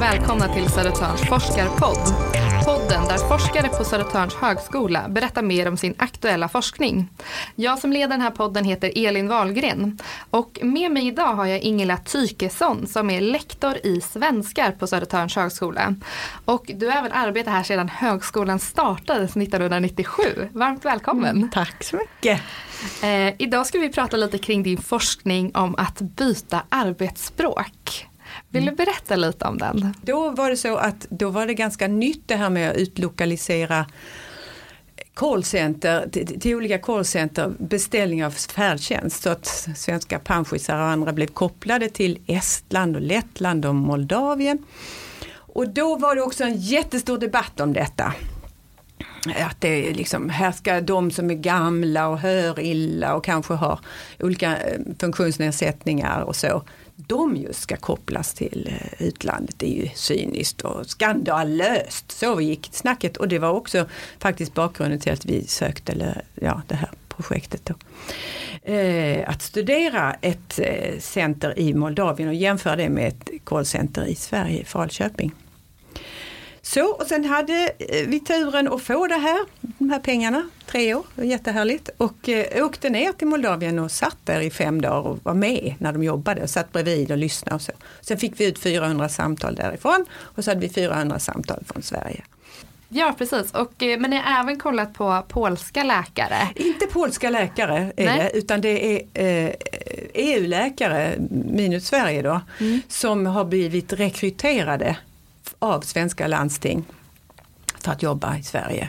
välkomna till Södertörns forskarpodd. Podden där forskare på Södertörns högskola berättar mer om sin aktuella forskning. Jag som leder den här podden heter Elin Wahlgren och med mig idag har jag Ingela Tykesson som är lektor i svenskar på Södertörns högskola. Och du har även arbetat här sedan högskolan startades 1997. Varmt välkommen! Mm, tack så mycket! Eh, idag ska vi prata lite kring din forskning om att byta arbetsspråk. Vill du berätta lite om den? Då var det så att då var det ganska nytt det här med att utlokalisera callcenter till, till olika callcenter beställning av färdtjänst så att svenska panschisar och andra blev kopplade till Estland och Lettland och Moldavien. Och då var det också en jättestor debatt om detta. Att det är liksom, här ska de som är gamla och hör illa och kanske har olika eh, funktionsnedsättningar och så de just ska kopplas till eh, utlandet. Det är ju cyniskt och skandalöst. Så gick snacket och det var också faktiskt bakgrunden till att vi sökte ja, det här projektet. Då. Eh, att studera ett eh, center i Moldavien och jämföra det med ett callcenter i Sverige, Falköping. Så och sen hade eh, vi turen att få det här, de här pengarna, tre år, jättehärligt. Och eh, åkte ner till Moldavien och satt där i fem dagar och var med när de jobbade och satt bredvid och lyssnade och så. Sen fick vi ut 400 samtal därifrån och så hade vi 400 samtal från Sverige. Ja precis, och, eh, men ni har även kollat på polska läkare? Inte polska läkare är det, utan det är eh, EU-läkare, minus Sverige då, mm. som har blivit rekryterade av svenska landsting för att jobba i Sverige.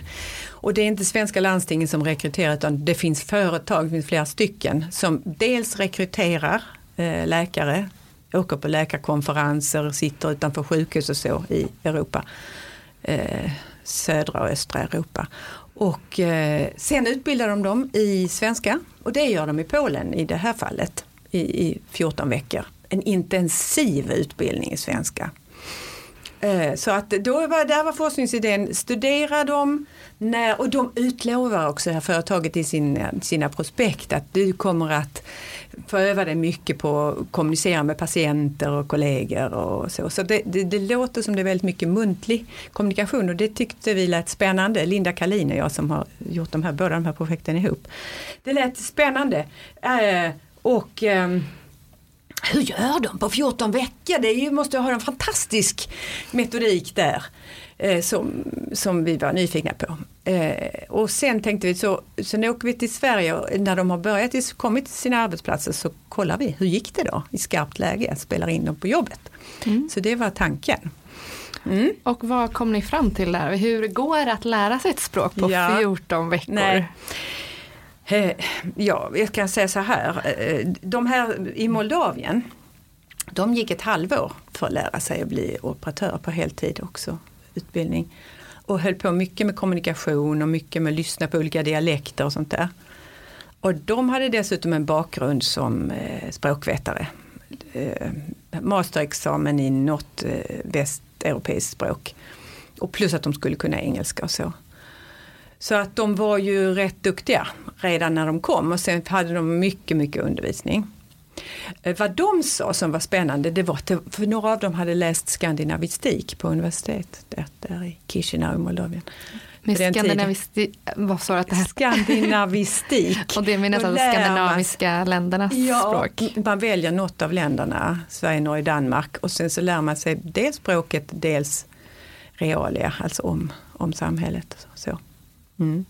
Och det är inte svenska landstingen som rekryterar utan det finns företag, det finns flera stycken, som dels rekryterar eh, läkare, åker på läkarkonferenser, sitter utanför sjukhus och så i Europa. Eh, södra och östra Europa. Och eh, sen utbildar de dem i svenska och det gör de i Polen i det här fallet i, i 14 veckor. En intensiv utbildning i svenska. Eh, så att då var, där var forskningsidén, studera dem när, och de utlovar också det här företaget i sina, sina prospekt att du kommer att få öva dig mycket på att kommunicera med patienter och kollegor och så. Så det, det, det, låter som det är väldigt mycket muntlig kommunikation och det tyckte vi lät spännande. Linda Kalin och jag som har gjort de här, båda de här projekten ihop. Det lät spännande. Eh, och ehm, hur gör de på 14 veckor? Det är ju, måste ha en fantastisk metodik där. Eh, som, som vi var nyfikna på. Eh, och sen tänkte vi så, sen åker vi till Sverige och när de har börjat kommit till sina arbetsplatser så kollar vi, hur gick det då i skarpt läge, spelar in dem på jobbet. Mm. Så det var tanken. Mm. Och vad kom ni fram till där? Hur går det att lära sig ett språk på ja, 14 veckor? Nej. Eh, ja, jag kan säga så här. Eh, de här i Moldavien, de gick ett halvår för att lära sig att bli operatör på heltid också, utbildning. Och höll på mycket med kommunikation och mycket med att lyssna på olika dialekter och sånt där. Och de hade dessutom en bakgrund som eh, språkvetare. Masterexamen i något västeuropeiskt språk. Och plus att de skulle kunna engelska och så. Så att de var ju rätt duktiga redan när de kom och sen hade de mycket, mycket undervisning. Eh, vad de sa som var spännande det var att för några av dem hade läst skandinavistik på universitetet där, där i Chisinau i Moldavien. Med skandinavistik, vad sa du att det här? Skandinavistik. och det menar alltså skandinaviska ländernas ja, språk? Man väljer något av länderna, Sverige, Norge, Danmark och sen så lär man sig dels språket, dels realia, alltså om, om samhället. Så. Mm.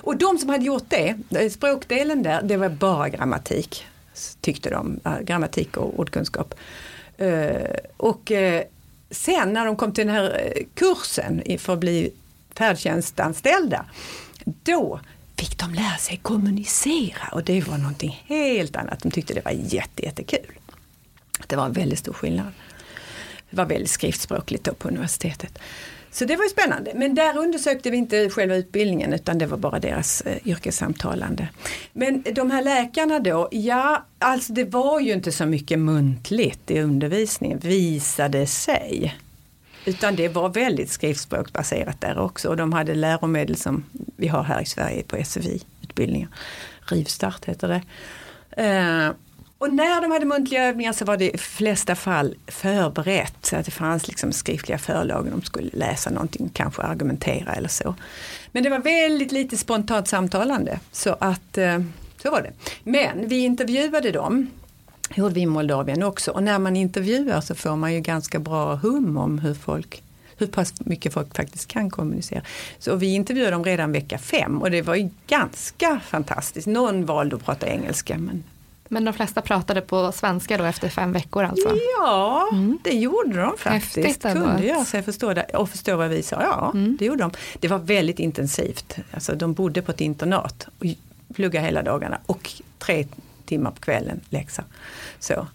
Och de som hade gjort det, eh, språkdelen där, det var bara grammatik. Tyckte de, grammatik och ordkunskap. Eh, och eh, sen när de kom till den här kursen för att bli färdtjänstanställda, då fick de lära sig kommunicera och det var någonting helt annat. De tyckte det var jätte, jättekul. Det var en väldigt stor skillnad. Det var väldigt skriftspråkligt då på universitetet. Så det var ju spännande. Men där undersökte vi inte själva utbildningen utan det var bara deras eh, yrkessamtalande. Men de här läkarna då, ja alltså det var ju inte så mycket muntligt i undervisningen visade sig. Utan det var väldigt skriftspråksbaserat där också och de hade läromedel som vi har här i Sverige på SFI-utbildningar. Rivstart heter det. Eh, och när de hade muntliga övningar så var det i flesta fall förberett. Så att det fanns liksom skriftliga förlag de skulle läsa någonting, kanske argumentera eller så. Men det var väldigt lite spontant samtalande. Så att eh, så var det. Men vi intervjuade dem gjorde vi i Moldavien också. Och när man intervjuar så får man ju ganska bra hum om hur folk hur pass mycket folk faktiskt kan kommunicera. Så vi intervjuade dem redan vecka fem och det var ju ganska fantastiskt. Någon valde att prata engelska. Men, men de flesta pratade på svenska då efter fem veckor alltså? Ja, mm. det gjorde de faktiskt. Häftigt, Kunde göra sig förstå det och förstå vad vi sa. Ja, mm. det gjorde de. Det var väldigt intensivt. Alltså, de bodde på ett internat och pluggade hela dagarna och tre timmar på kvällen läxa. Så.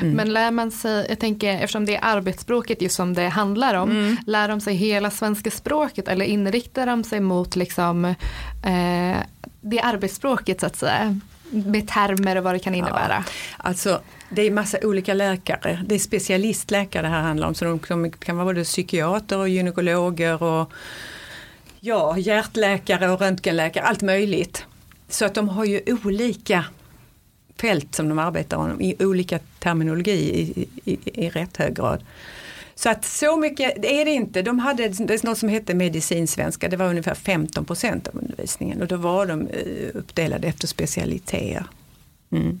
Mm. Men lär man sig, jag tänker eftersom det är arbetsspråket just som det handlar om, mm. lär de sig hela svenska språket eller inriktar de sig mot liksom eh, det arbetsspråket så att säga? Med termer och vad det kan innebära. Ja, alltså det är massa olika läkare, det är specialistläkare det här handlar om, så de, de kan vara både psykiater och gynekologer och ja, hjärtläkare och röntgenläkare, allt möjligt. Så att de har ju olika fält som de arbetar om i olika terminologi i, i, i rätt hög grad. Så att så mycket är det inte. De hade det är något som hette medicinsvenska, det var ungefär 15 procent av undervisningen och då var de eh, uppdelade efter specialiteter. Mm.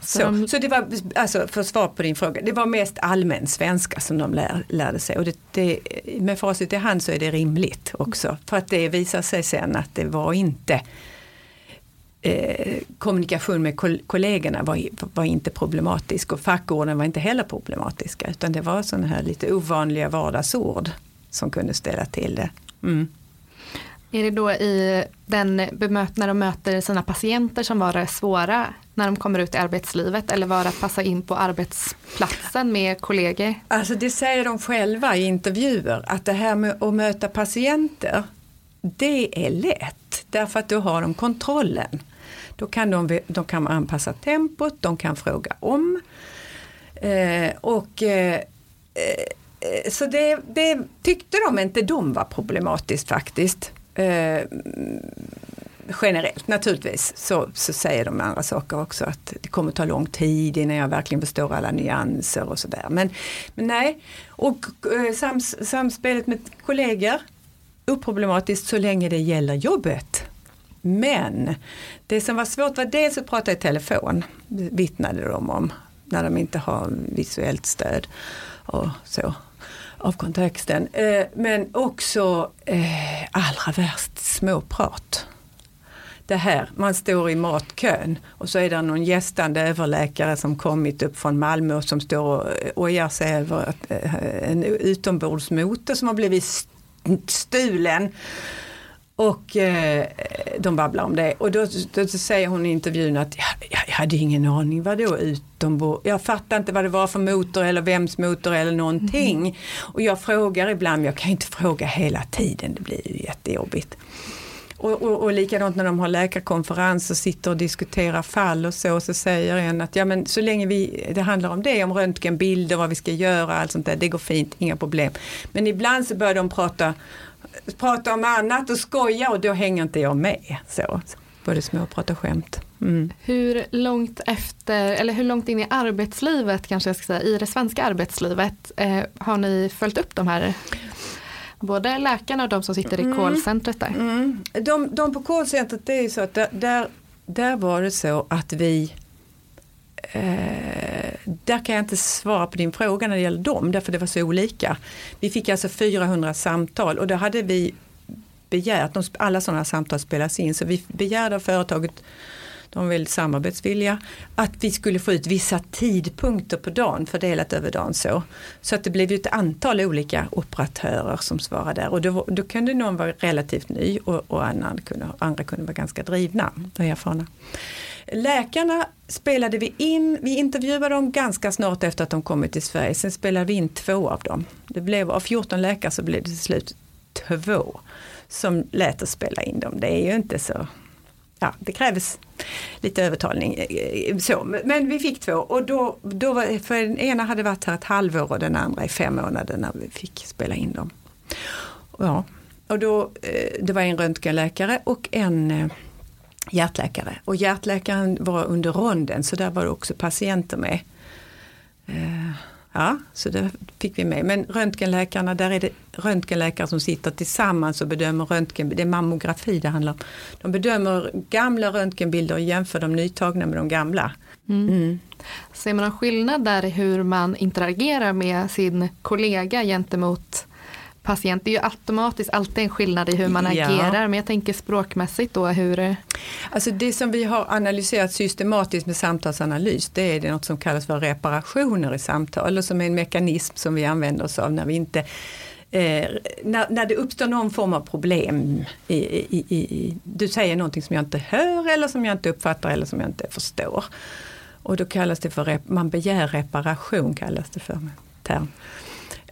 Så, de... så det var, alltså för svar på din fråga, det var mest allmän svenska som de lär, lärde sig och det, det, med facit i hand så är det rimligt också för att det visar sig sen att det var inte eh, kommunikation med kollegorna var, var, inte problematisk och fackorden var inte heller problematiska utan det var sådana här lite ovanliga vardagsord som kunde ställa till det. Mm. Är det då i den bemöt när de möter sina patienter som var det svåra när de kommer ut i arbetslivet eller var det att passa in på arbetsplatsen med kollegor? Alltså det säger de själva i intervjuer att det här med att möta patienter det är lätt därför att då har de kontrollen. Då kan de, de kan anpassa tempot, de kan fråga om. Eh, och eh, eh, Så det, det, tyckte de inte de var problematiskt faktiskt. Eh, generellt naturligtvis så, så säger de andra saker också att det kommer ta lång tid innan jag verkligen förstår alla nyanser och sådär. Men, men nej, och eh, sams, samspelet med kollegor oproblematiskt så länge det gäller jobbet. Men det som var svårt var dels att prata i telefon, vittnade de om, när de inte har visuellt stöd och så av kontexten. Eh, men också eh, allra värst småprat. Det här, man står i matkön och så är det någon gästande överläkare som kommit upp från Malmö och som står och ojar sig över eh, en utombordsmotor som har blivit stulen. Och eh, de babblar om det och då, då, säger hon i intervjun att jag, jag hade ingen aning vad då utombord. Jag fattar inte vad det var för motor eller vems motor eller någonting. Mm. Och jag frågar ibland, jag kan inte fråga hela tiden, det blir ju jättejobbigt. Och, och, och likadant när de har läkarkonferens och sitter och diskuterar fall och så, så säger en att ja men så länge vi, det handlar om det, om röntgenbilder, vad vi ska göra, allt sånt där, det går fint, inga problem. Men ibland så börjar de prata, prata om annat och skoja och då hänger inte jag med. Så, både småprat och skämt. Mm. Hur långt efter, eller hur långt in i arbetslivet kanske jag ska säga, i det svenska arbetslivet eh, har ni följt upp de här både läkarna och de som sitter i mm. callcentret där. Mm. De, de på callcentret, det är ju så att där, där, där var det så att vi Eh, där kan jag inte svara på din fråga när det gäller dem, därför det var så olika. Vi fick alltså 400 samtal och då hade vi begärt, alla sådana samtal spelas in, så vi begärde av företaget de var väldigt samarbetsvilliga, att vi skulle få ut vissa tidpunkter på dagen fördelat över dagen så. Så att det blev ju ett antal olika operatörer som svarade där och då, då kunde någon vara relativt ny och, och annan kunde, andra kunde vara ganska drivna och erfarna. Läkarna spelade vi in, vi intervjuade dem ganska snart efter att de kommit till Sverige, sen spelade vi in två av dem. Det blev, av 14 läkare så blev det till slut två som lät oss spela in dem. Det är ju inte så ja, det krävs lite övertalning. Eh, eh, så, men vi fick två och då, då var, för den ena hade varit här ett halvår och den andra i fem månader när vi fick spela in dem. Ja, och då, eh, det var en röntgenläkare och en, hjärtläkare. Och hjärtläkaren var under ronden så där var det också patienter med. Eh, ja, så det fick vi med. Men röntgenläkarna, där är det röntgenläkare som sitter tillsammans och bedömer röntgen, det är mammografi det handlar om. De bedömer gamla röntgenbilder och jämför de nytagna med de gamla. Mm. Mm. Ser man någon skillnad där i hur man interagerar med sin kollega gentemot patient. Det är ju automatiskt alltid en skillnad i hur man ja. agerar men jag tänker språkmässigt då hur Alltså det som vi har analyserat systematiskt med samtalsanalys det är det något som kallas för reparationer i samtal eller som är en mekanism som vi använder oss av när vi inte Eh, när, när det uppstår någon form av problem, i, i, i, du säger någonting som jag inte hör eller som jag inte uppfattar eller som jag inte förstår. Och då kallas det för, man begär reparation kallas det för term.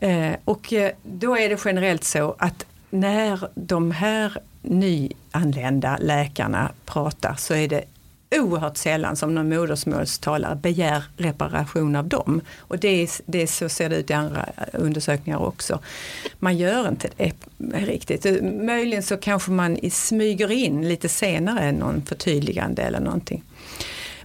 Eh, och eh, då är det generellt så att när de här nyanlända läkarna pratar så är det oerhört sällan som någon modersmålstalare begär reparation av dem. Och det, är, det så ser det ut i andra eh, undersökningar också. Man gör inte det riktigt. Möjligen så kanske man smyger in lite senare någon förtydligande eller någonting.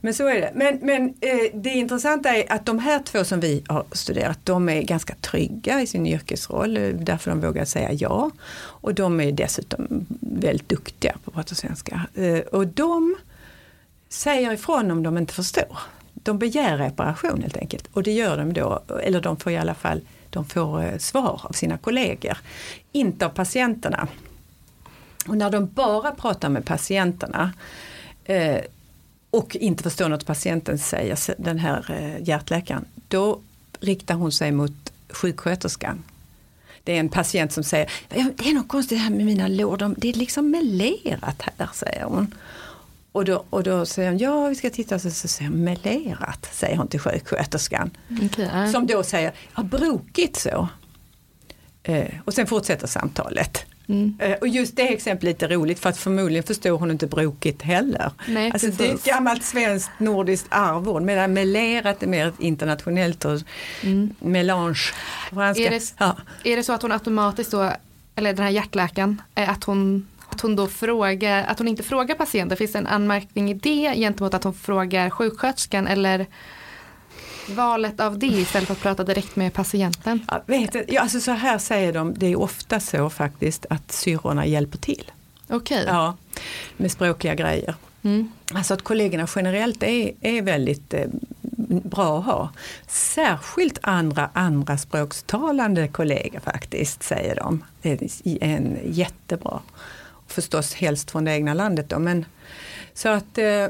Men så är det. Men, men eh, det intressanta är att de här två som vi har studerat, de är ganska trygga i sin yrkesroll, eh, därför de vågar säga ja. Och de är dessutom väldigt duktiga på att prata svenska. Eh, och de säger ifrån om de inte förstår. De begär reparation helt enkelt och det gör de då, eller de får i alla fall de får eh, svar av sina kollegor, inte av patienterna. Och när de bara pratar med patienterna eh, och inte förstår något patienten säger, den här eh, hjärtläkaren, då riktar hon sig mot sjuksköterskan. Det är en patient som säger, det är något konstigt här med mina lår, det är liksom melerat här, säger hon. Och då, och då säger hon, ja vi ska titta, så, så säger hon, melerat, säger hon till sjuksköterskan. Okay. Som då säger, ja brokigt så. Eh, och sen fortsätter samtalet. Mm. Eh, och just det exemplet är lite roligt för att förmodligen förstår hon inte brokigt heller. Nej, alltså det är ett gammalt svenskt nordiskt arvord medan melerat är mer internationellt och mm. melange. Franska. Är det, ja. är det så att hon automatiskt då, eller den här hjärtläkaren, att hon att hon då frågar, att hon inte frågar patienten, finns det en anmärkning i det gentemot att hon frågar sjuksköterskan eller valet av det istället för att prata direkt med patienten? Jag vet, ja, alltså så här säger de, det är ofta så faktiskt att syrrorna hjälper till. Okej. Okay. Ja, med språkliga grejer. Mm. Alltså att kollegorna generellt är, är väldigt eh, bra att ha. Särskilt andra andra språkstalande kollegor faktiskt, säger de. Det är en jättebra. Förstås helst från det egna landet då. Men, så att eh,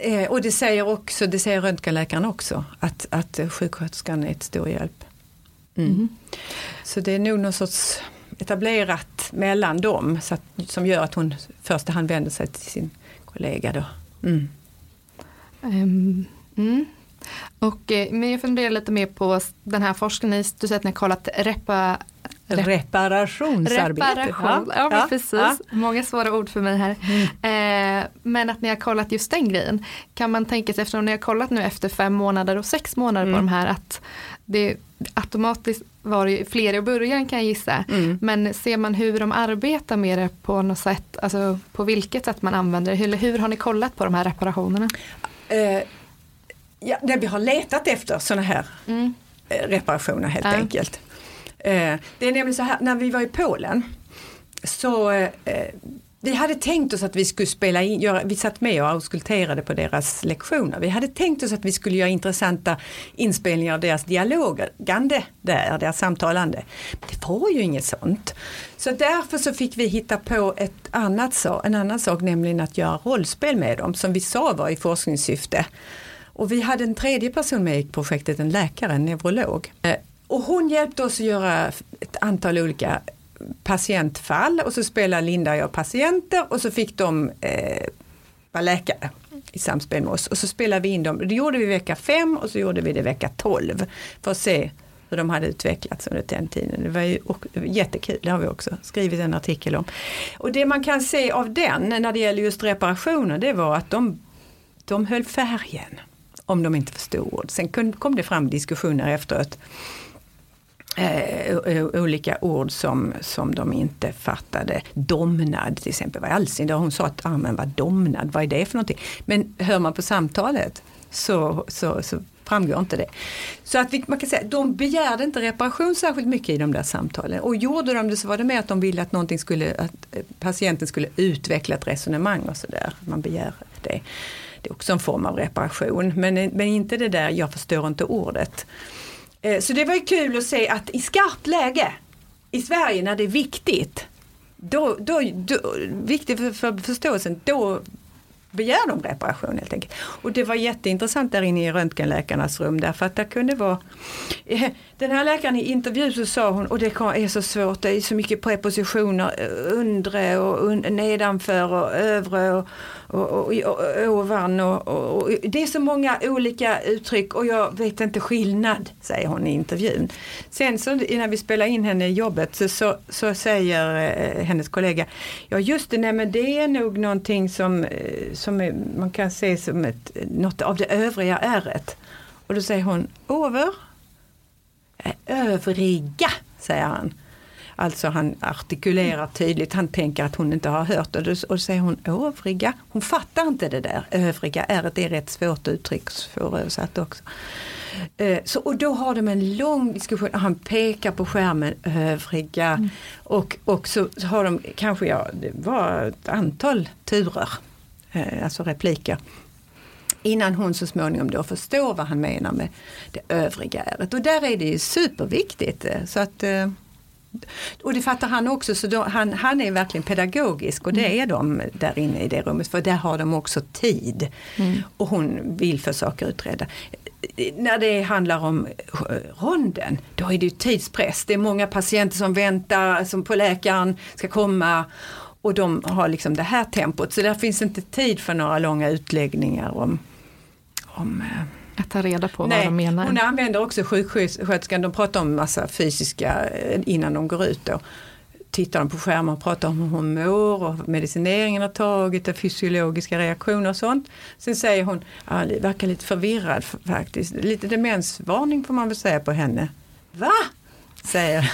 Eh, och det säger också, det säger röntgenläkaren också, att, att sjuksköterskan är ett stor hjälp. Mm. Mm. Så det är nog någon sorts etablerat mellan dem så att, som gör att hon första hand vänder sig till sin kollega då. Mm. Um, och, eh, men jag funderar lite mer på den här forskningen, du säger att ni har kollat repa, Reparationsarbete. Reparation, ja, ja precis. Ja. Många svåra ord för mig här. Mm. Eh, men att ni har kollat just den grejen. Kan man tänka sig, eftersom ni har kollat nu efter fem månader och sex månader mm. på de här, att det automatiskt var det fler i början kan jag gissa. Mm. Men ser man hur de arbetar med det på något sätt, alltså på vilket sätt man använder det, hur, hur har ni kollat på de här reparationerna? Eh, ja, det vi har letat efter sådana här mm. Eh, reparationer helt enkelt. Eh, det är nämligen så här, när vi var i Polen så eh, eh, vi hade tänkt oss att vi skulle spela in, göra, vi satt med och auskulterade på deras lektioner. Vi hade tänkt oss att vi skulle göra intressanta inspelningar av deras dialogande där, deras samtalande. Men det var ju inget sånt. Så därför så fick vi hitta på ett annat, en annan sak, nämligen att göra rollspel med dem som vi sa var i forskningssyfte. Och vi hade en tredje person med i projektet, en läkare, en neurolog. Eh, och hon hjälpte oss att göra ett antal olika patientfall och så spelade Linda och jag patienter och så fick de eh, vara läkare i samspel med oss. Och så spelade vi in dem, det gjorde vi vecka 5 och så gjorde vi det vecka 12 för att se hur de hade utvecklats under den tiden. Det var ju jättekul, det har vi också skrivit en artikel om. Och det man kan se av den när det gäller just reparationer det var att de, de höll färgen om de inte förstod ord. Sen kom det fram diskussioner efteråt eh, olika ord som, som de inte fattade. Domnad till exempel, vad alls. Hon sa att ah, armen var domnad, vad är det för någonting? Men hör man på samtalet så, så, så framgår inte det. Så att vi, man kan säga, de begärde inte reparation särskilt mycket i de där samtalen. Och gjorde de det så var det mer att de ville att, någonting skulle, att eh, patienten skulle utveckla ett resonemang och sådär. Man begär det. Det är också en form av reparation, men, men inte det där jag förstår inte ordet. Eh, så det var ju kul att se att i skarpt läge i Sverige när det är viktigt, då, då, då viktigt för, för förståelsen, då begär de reparation helt enkelt. Och det var jätteintressant där inne i röntgenläkarnas rum därför att det kunde vara Den här läkaren i intervju så sa hon, och det är så svårt, det är så mycket prepositioner, eh, undre och un, nedanför och övre och, och, och, och ovan och, och, och, det är så många olika uttryck och jag vet inte skillnad, säger hon i intervjun. Sen så innan vi spelar in henne i jobbet så, så, så säger eh, hennes kollega, ja just det, nej men det är nog någonting som, eh, som är, man kan se som ett, något av det övriga ärret. Och då säger hon, över? Eh, övriga, säger han. Alltså han artikulerar tydligt, han tänker att hon inte har hört det. Och då säger hon övriga. Hon fattar inte det där. Övriga är det är rätt svårt uttryck, svåröversatt också. Eh, så, och då har de en lång diskussion, han pekar på skärmen övriga mm. och, och så har de kanske, ja det var ett antal turer, alltså repliker innan hon så småningom då förstår vad han menar med det övriga äret. Och där är det ju superviktigt. Eh, så att och det fattar han också, så då, han, han är verkligen pedagogisk och det mm. är de där inne i det rummet för där har de också tid. Mm. Och hon vill få saker utredda. När det handlar om ronden, då är det tidspress. Det är många patienter som väntar som på läkaren ska komma och de har liksom det här tempot så där finns inte tid för några långa utläggningar om, om eh, att ta reda på Nej, vad de menar. Hon använder också sjuksköterskan, de pratar om massa fysiska eh, innan de går ut då. Tittar de på skärmar och pratar om hur hon mår och medicineringen har tagit och fysiologiska reaktioner och sånt. Sen säger hon, ja, verkar lite förvirrad faktiskt, lite demensvarning får man väl säga på henne. Va? Säger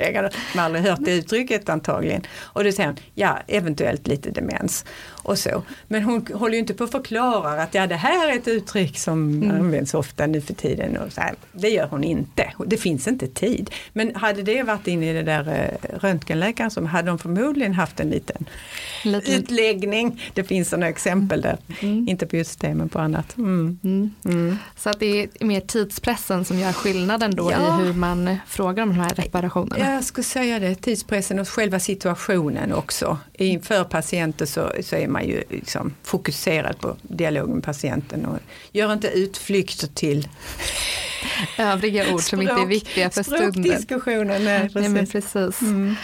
kollegan, man har aldrig hört det uttrycket antagligen. Och då säger hon, ja eventuellt lite demens och så. Men hon håller ju inte på att förklara att ja, det här är ett uttryck som mm. används ofta nu för tiden. Och så här. Det gör hon inte. Det finns inte tid. Men hade det varit inne i det där eh, röntgenläkaren så hade de förmodligen haft en liten Lite. utläggning. Det finns sådana exempel där. Mm. Inte på just det men på annat. Mm. mm. Mm. Så att det är mer tidspressen som gör skillnaden då ja. i hur man frågar om de här reparationerna? Jag skulle säga det, tidspressen och själva situationen också. Inför patienter så, så är man ju liksom fokuserad på dialog med patienten och gör inte utflykter till övriga ord som inte är viktiga för stunden. Språkdiskussionen, nej precis. Ja, men precis. Mm.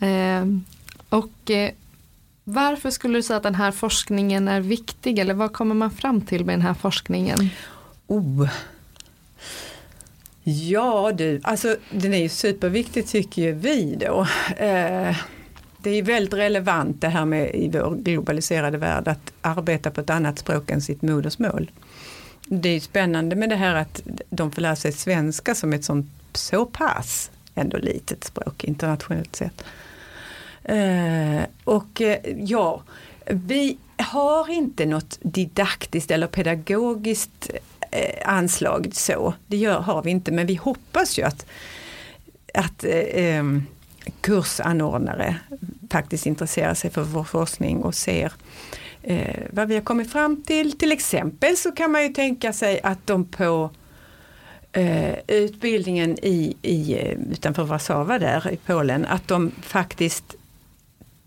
Eh, och eh, varför skulle du säga att den här forskningen är viktig eller vad kommer man fram till med den här forskningen? Oh. Ja du, alltså den är ju superviktig tycker ju vi då. Eh, det är väldigt relevant det här med i vår globaliserade värld att arbeta på ett annat språk än sitt modersmål. Det är spännande med det här att de får lära sig svenska som ett sånt så pass ändå litet språk internationellt sett. Eh, och eh, ja, vi har inte något didaktiskt eller pedagogiskt Eh, anslag så. Det gör, har vi inte men vi hoppas ju att, att eh, ehm, kursanordnare faktiskt intresserar sig för vår forskning och ser eh, vad vi har kommit fram till. Till exempel så kan man ju tänka sig att de på eh, utbildningen i, i, eh, utanför Warszawa där i Polen, att de faktiskt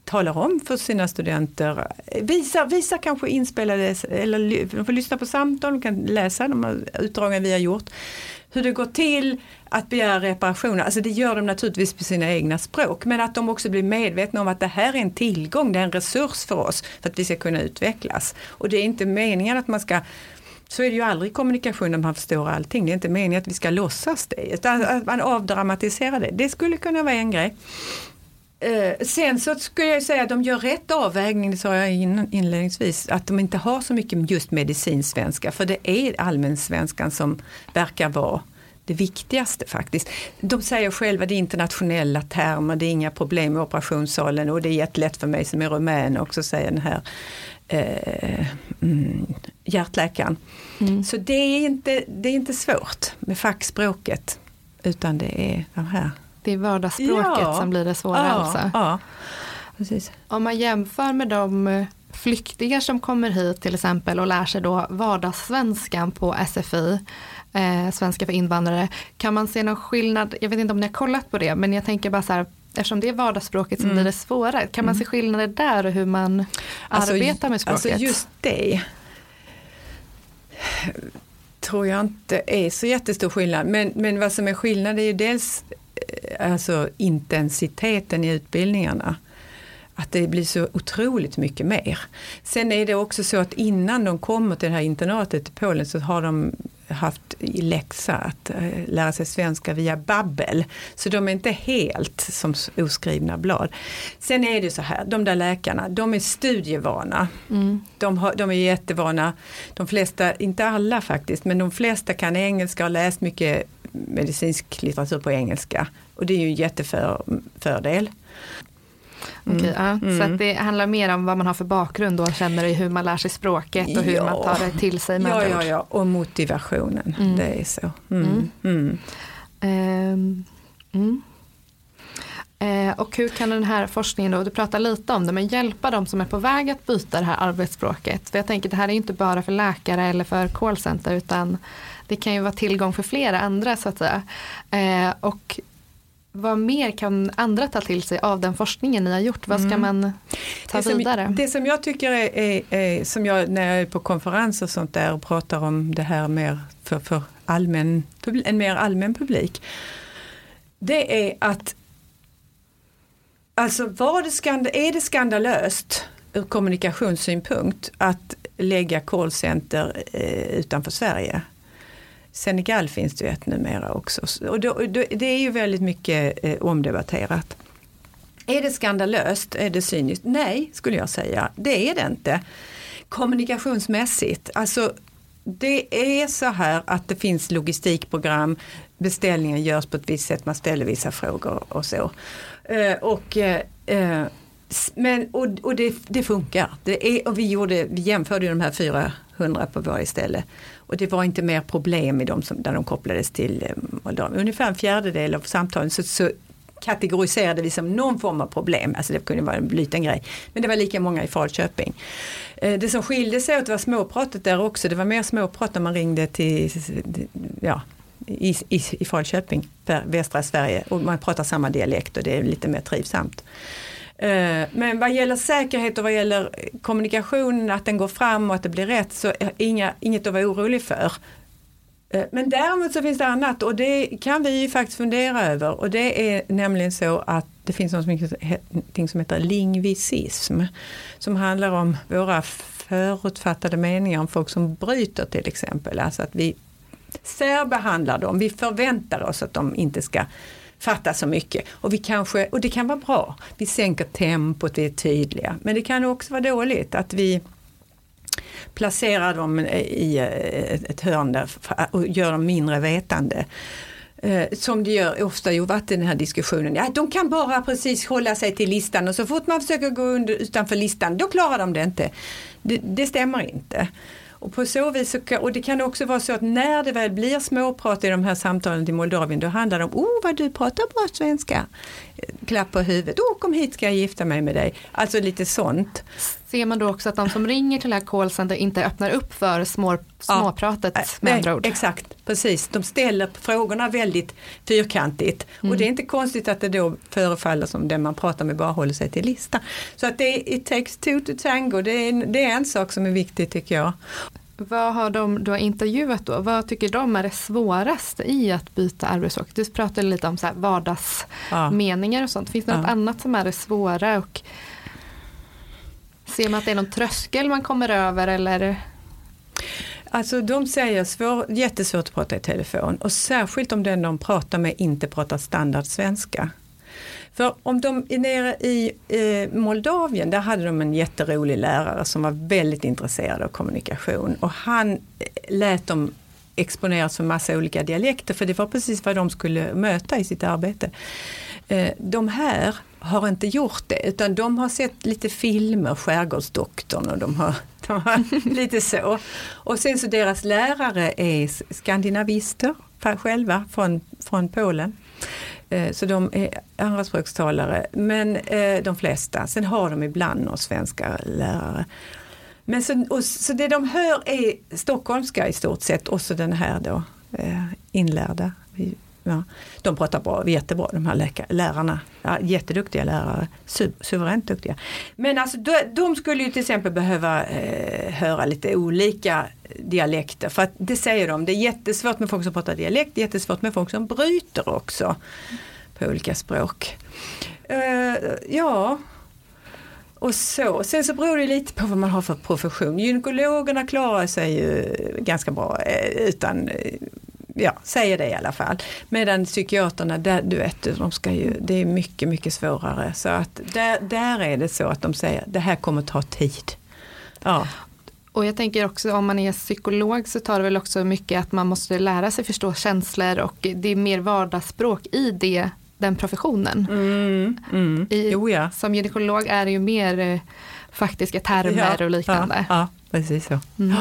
talar om för sina studenter, visar, visar kanske inspelade, eller de får lyssna på samtal, de kan läsa de utdragen vi har gjort hur det går till att begära reparationer. Alltså det gör de naturligtvis på sina egna språk men att de också blir medvetna om att det här är en tillgång, det är en resurs för oss för att vi ska kunna utvecklas. Och det är inte meningen att man ska så är det ju aldrig i kommunikation när man förstår allting. Det är inte meningen att vi ska låtsas det utan att man avdramatiserar det. Det skulle kunna vara en grej. Eh, sen så skulle jag säga att de gör rätt avvägning, det sa jag inledningsvis, att de inte har så mycket just medicinsvenska för det är allmänsvenskan som verkar vara det viktigaste faktiskt. De säger själva det är internationella termer, det är inga problem med operationssalen och det är jättelätt för mig som är rumän också säger den här eh, mm, hjärtläkaren. Mm. Så det är, inte, det är inte svårt med fackspråket utan det är de här. Det är vardagsspråket ja, som blir det svåra ja, alltså? Ja, precis. Om man jämför med de flyktingar som kommer hit till exempel och lär sig då vardagssvenskan på SFI, eh, svenska för invandrare, kan man se någon skillnad, jag vet inte om ni har kollat på det, men jag tänker bara så här, eftersom det är vardagsspråket som mm. blir det svåra, kan man se mm. skillnader där och hur man alltså, arbetar med språket? Alltså just det tror jag inte är så jättestor skillnad, men, men vad som är skillnad är ju dels eh, alltså intensiteten i utbildningarna att det blir så otroligt mycket mer. Sen är det också så att innan de kommer till det här internatet i Polen så har de haft i läxa att äh, lära sig svenska via babbel. Så de är inte helt som oskrivna blad. Sen är det så här, de där läkarna, de är studievana. Mm. De, har, de är jättevana, de flesta, inte alla faktiskt, men de flesta kan engelska och har läst mycket medicinsk litteratur på engelska. Och det är ju en jättefördel. Mm. Okay, ja. mm. Så det handlar mer om vad man har för bakgrund och känner i hur man lär sig språket och hur ja. man tar det till sig. Med ja, ja, ja, och motivationen. Mm. Det är så. Eh, och hur kan den här forskningen då, du pratar lite om det, men hjälpa de som är på väg att byta det här arbetsspråket? För jag tänker det här är inte bara för läkare eller för callcenter utan det kan ju vara tillgång för flera andra så att säga. Eh, och vad mer kan andra ta till sig av den forskningen ni har gjort? Vad ska mm. man ta det vidare? Som, det som jag tycker är, är, är, som jag när jag är på konferenser och sånt där och pratar om det här mer för, för allmän, en mer allmän publik. Det är att Alltså var det skand är det skandalöst ur kommunikationssynpunkt att lägga callcenter eh, utanför Sverige? Senegal finns det ju ett numera också. Och då, då, det är ju väldigt mycket eh, omdebatterat. Är det skandalöst? Är det cyniskt? Nej, skulle jag säga. Det är det inte. Kommunikationsmässigt, alltså det är så här att det finns logistikprogram, beställningen görs på ett visst sätt, man ställer vissa frågor och så. Eh, och, eh, eh men, och, och det, det, funkar. Det är, och vi, gjorde, vi jämförde de här 400 på varje ställe. Och det var inte mer problem i dem som, där de kopplades till eh, Moldavien. Ungefär en fjärdedel av samtalen så, så kategoriserade vi som någon form av problem, alltså det kunde vara en liten grej. Men det var lika många i Falköping. Eh, det som skilde sig åt var småpratet där också, det var mer småprat när man ringde till ja, i, i, i Falköping, västra Sverige och man pratar samma dialekt och det är lite mer trivsamt. Eh, men vad gäller säkerhet och vad gäller kommunikationen, att den går fram och att det blir rätt så är inga, inget att vara orolig för. Eh, men däremot så finns det annat och det kan vi ju faktiskt fundera över och det är nämligen så att det finns något som heter lingvisism som handlar om våra förutfattade meningar om folk som bryter till exempel. Alltså att vi särbehandlar dem, vi förväntar oss att de inte ska fatta så mycket. Och, vi kanske, och det kan vara bra, vi sänker tempot, vi är tydliga. Men det kan också vara dåligt att vi placerar dem eh, i eh, ett hörn där och gör dem mindre vetande. Eh, som det gör ofta ju varit i den här diskussionen. Ja, de kan bara precis hålla sig till listan och så fort man försöker gå under, utanför listan då klarar de det inte. Det, det stämmer inte. Och på så vis, och det kan också vara så att när det väl blir småprat i de här samtalen till Moldavien, då handlar det om, oh vad du pratar bra svenska. Klapp på huvudet, oh kom hit ska jag gifta mig med dig. Alltså lite sånt. Ser man då också att de som ringer till det här callcenter inte öppnar upp för små, småpratet ja, med andra ord? Exakt, precis. De ställer frågorna väldigt fyrkantigt mm. och det är inte konstigt att det då förefaller som den man pratar med bara håller sig till listan. Så att det är, it takes two to tango, det är, det är en sak som är viktig tycker jag. Vad har de du har intervjuat då? Vad tycker de är det svåraste i att byta arbetsspråk? Du pratade lite om så vardagsmeningar och sånt. Finns det något ja. annat som är det svåra? Och ser man att det är någon tröskel man kommer över eller? Alltså de säger svår, jättesvårt att prata i telefon och särskilt om den de pratar med inte pratar standardsvenska. För om de är nere i eh, Moldavien, där hade de en jätterolig lärare som var väldigt intresserad av kommunikation och han eh, lät dem exponeras för massa olika dialekter för det var precis vad de skulle möta i sitt arbete. Eh, de här har inte gjort det utan de har sett lite filmer, Skärgårdsdoktorn och de har, de har lite så. Och sen så deras lärare är skandinavister själva från, från Polen. Eh, så de är andraspråkstalare, men eh, de flesta. Sen har de ibland några svenska lärare. Men så, och, så det de hör är stockholmska i stort sett och så den här då eh, inlärda. Ja, de pratar bra, jättebra de här läkare, lärarna. Ja, jätteduktiga lärare, su suveränt duktiga. Men alltså de, de skulle ju till exempel behöva eh, höra lite olika dialekter. För att det säger de, det är jättesvårt med folk som pratar dialekt, det är jättesvårt med folk som bryter också på olika språk. Uh, ja, och så. Sen så beror det lite på vad man har för profession. Gynekologerna klarar sig ju ganska bra eh, utan eh, ja, säger det i alla fall. Medan psykiaterna, där, du vet, de ska ju, det är mycket, mycket svårare. Så att där, där är det så att de säger det här kommer ta tid. Ja. Och jag tänker också om man är psykolog så tar det väl också mycket att man måste lära sig förstå känslor och det är mer vardagsspråk i det, den professionen. Mm, mm. I, jo, ja. Som gynekolog är det ju mer eh, faktiska termer ja, och liknande. Ja, ja precis så. Mm.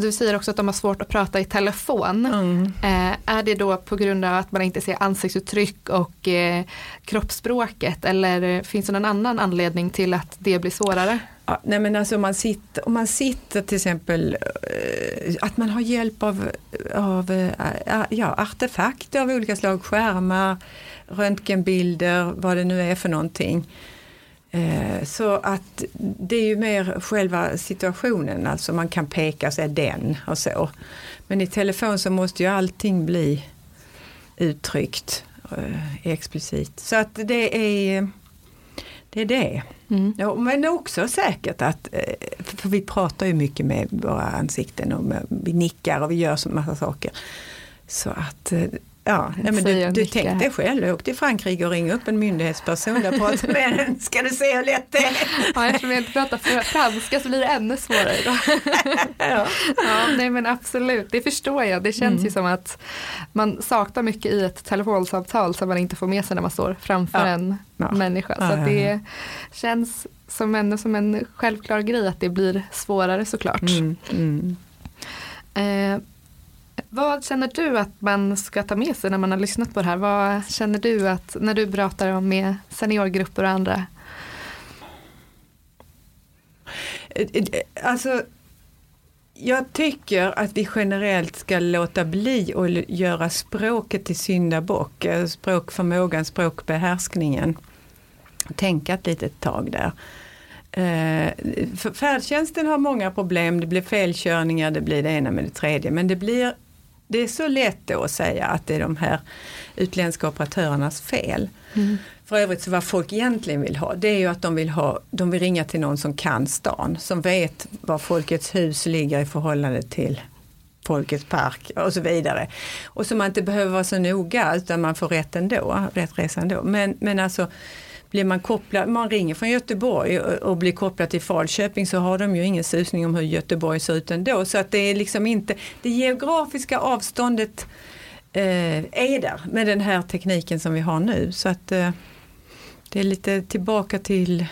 Du säger också att de har svårt att prata i telefon. Mm. Eh, är det då på grund av att man inte ser ansiktsuttryck och eh, kroppsspråket eller finns det någon annan anledning till att det blir svårare? Ja, nej men alltså om man sitter, om man sitter till exempel, eh, att man har hjälp av, av eh, ja, artefakter av olika slag, skärmar, röntgenbilder, vad det nu är för någonting. Eh, så att det är ju mer själva situationen, alltså man kan peka och säga den och så. Men i telefon så måste ju allting bli uttryckt eh, explicit. Så att det är det. Är det. Mm. Ja, men också säkert att, eh, för vi pratar ju mycket med våra ansikten och vi nickar och vi gör så massa saker. Så att Ja, nej, men du, du tänkte själv, åk till Frankrike och ring upp en myndighetsperson och prata med den. Ska du se hur lätt det är? Ja, eftersom jag inte pratar franska så blir det ännu svårare. Ja. ja, nej men absolut, det förstår jag. Det känns mm. ju som att man saknar mycket i ett telefonsamtal som man inte får med sig när man står framför ja. en ja. människa. Så ja, det känns som en, som en självklar grej att det blir svårare såklart. Mm. Mm. Eh, vad känner du att man ska ta med sig när man har lyssnat på det här? Vad känner du att när du pratar med seniorgrupper och andra? Eh, eh, alltså, jag tycker att vi generellt ska låta bli att göra språket till syndabock, eh, språkförmågan, språkbehärskningen. Tänka ett litet tag där. Eh, färdtjänsten har många problem, det blir felkörningar, det blir det ena med det tredje, men det blir det är så lätt då att säga att det är de här utländska operatörernas fel. Mm. För övrigt så vad folk egentligen vill ha det är ju att de vill, ha, de vill ringa till någon som kan stan, som vet var Folkets hus ligger i förhållande till Folkets park och så vidare. Och så man inte behöver vara så noga utan man får rätt ändå, rätt resa ändå. Men, men alltså blir man kopplad, man ringer från Göteborg och, blir kopplad till Falköping så har de ju ingen susning om hur Göteborg ser ut ändå. Så att det är liksom inte, det geografiska avståndet eh, är där med den här tekniken som vi har nu. Så att eh, det är lite tillbaka till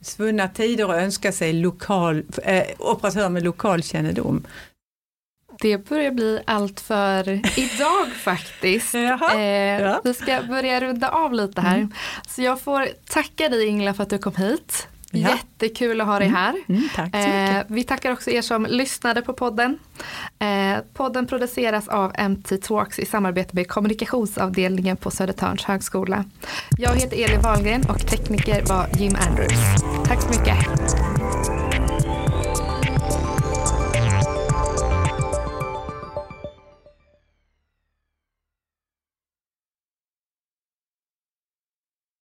svunna tider och önska sig lokal, eh, operatör med lokalkännedom det börjar bli allt för idag faktiskt. Jaha, eh, ja. Vi ska börja runda av lite här. Mm. Så jag får tacka dig Ingela för att du kom hit. Ja. Jättekul att ha dig mm. här. Mm, tack. Eh, vi tackar också er som lyssnade på podden. Eh, podden produceras av MT Talks i samarbete med kommunikationsavdelningen på Södertörns högskola. Jag heter Elin Wahlgren och tekniker var Jim Andrews. Tack så mycket.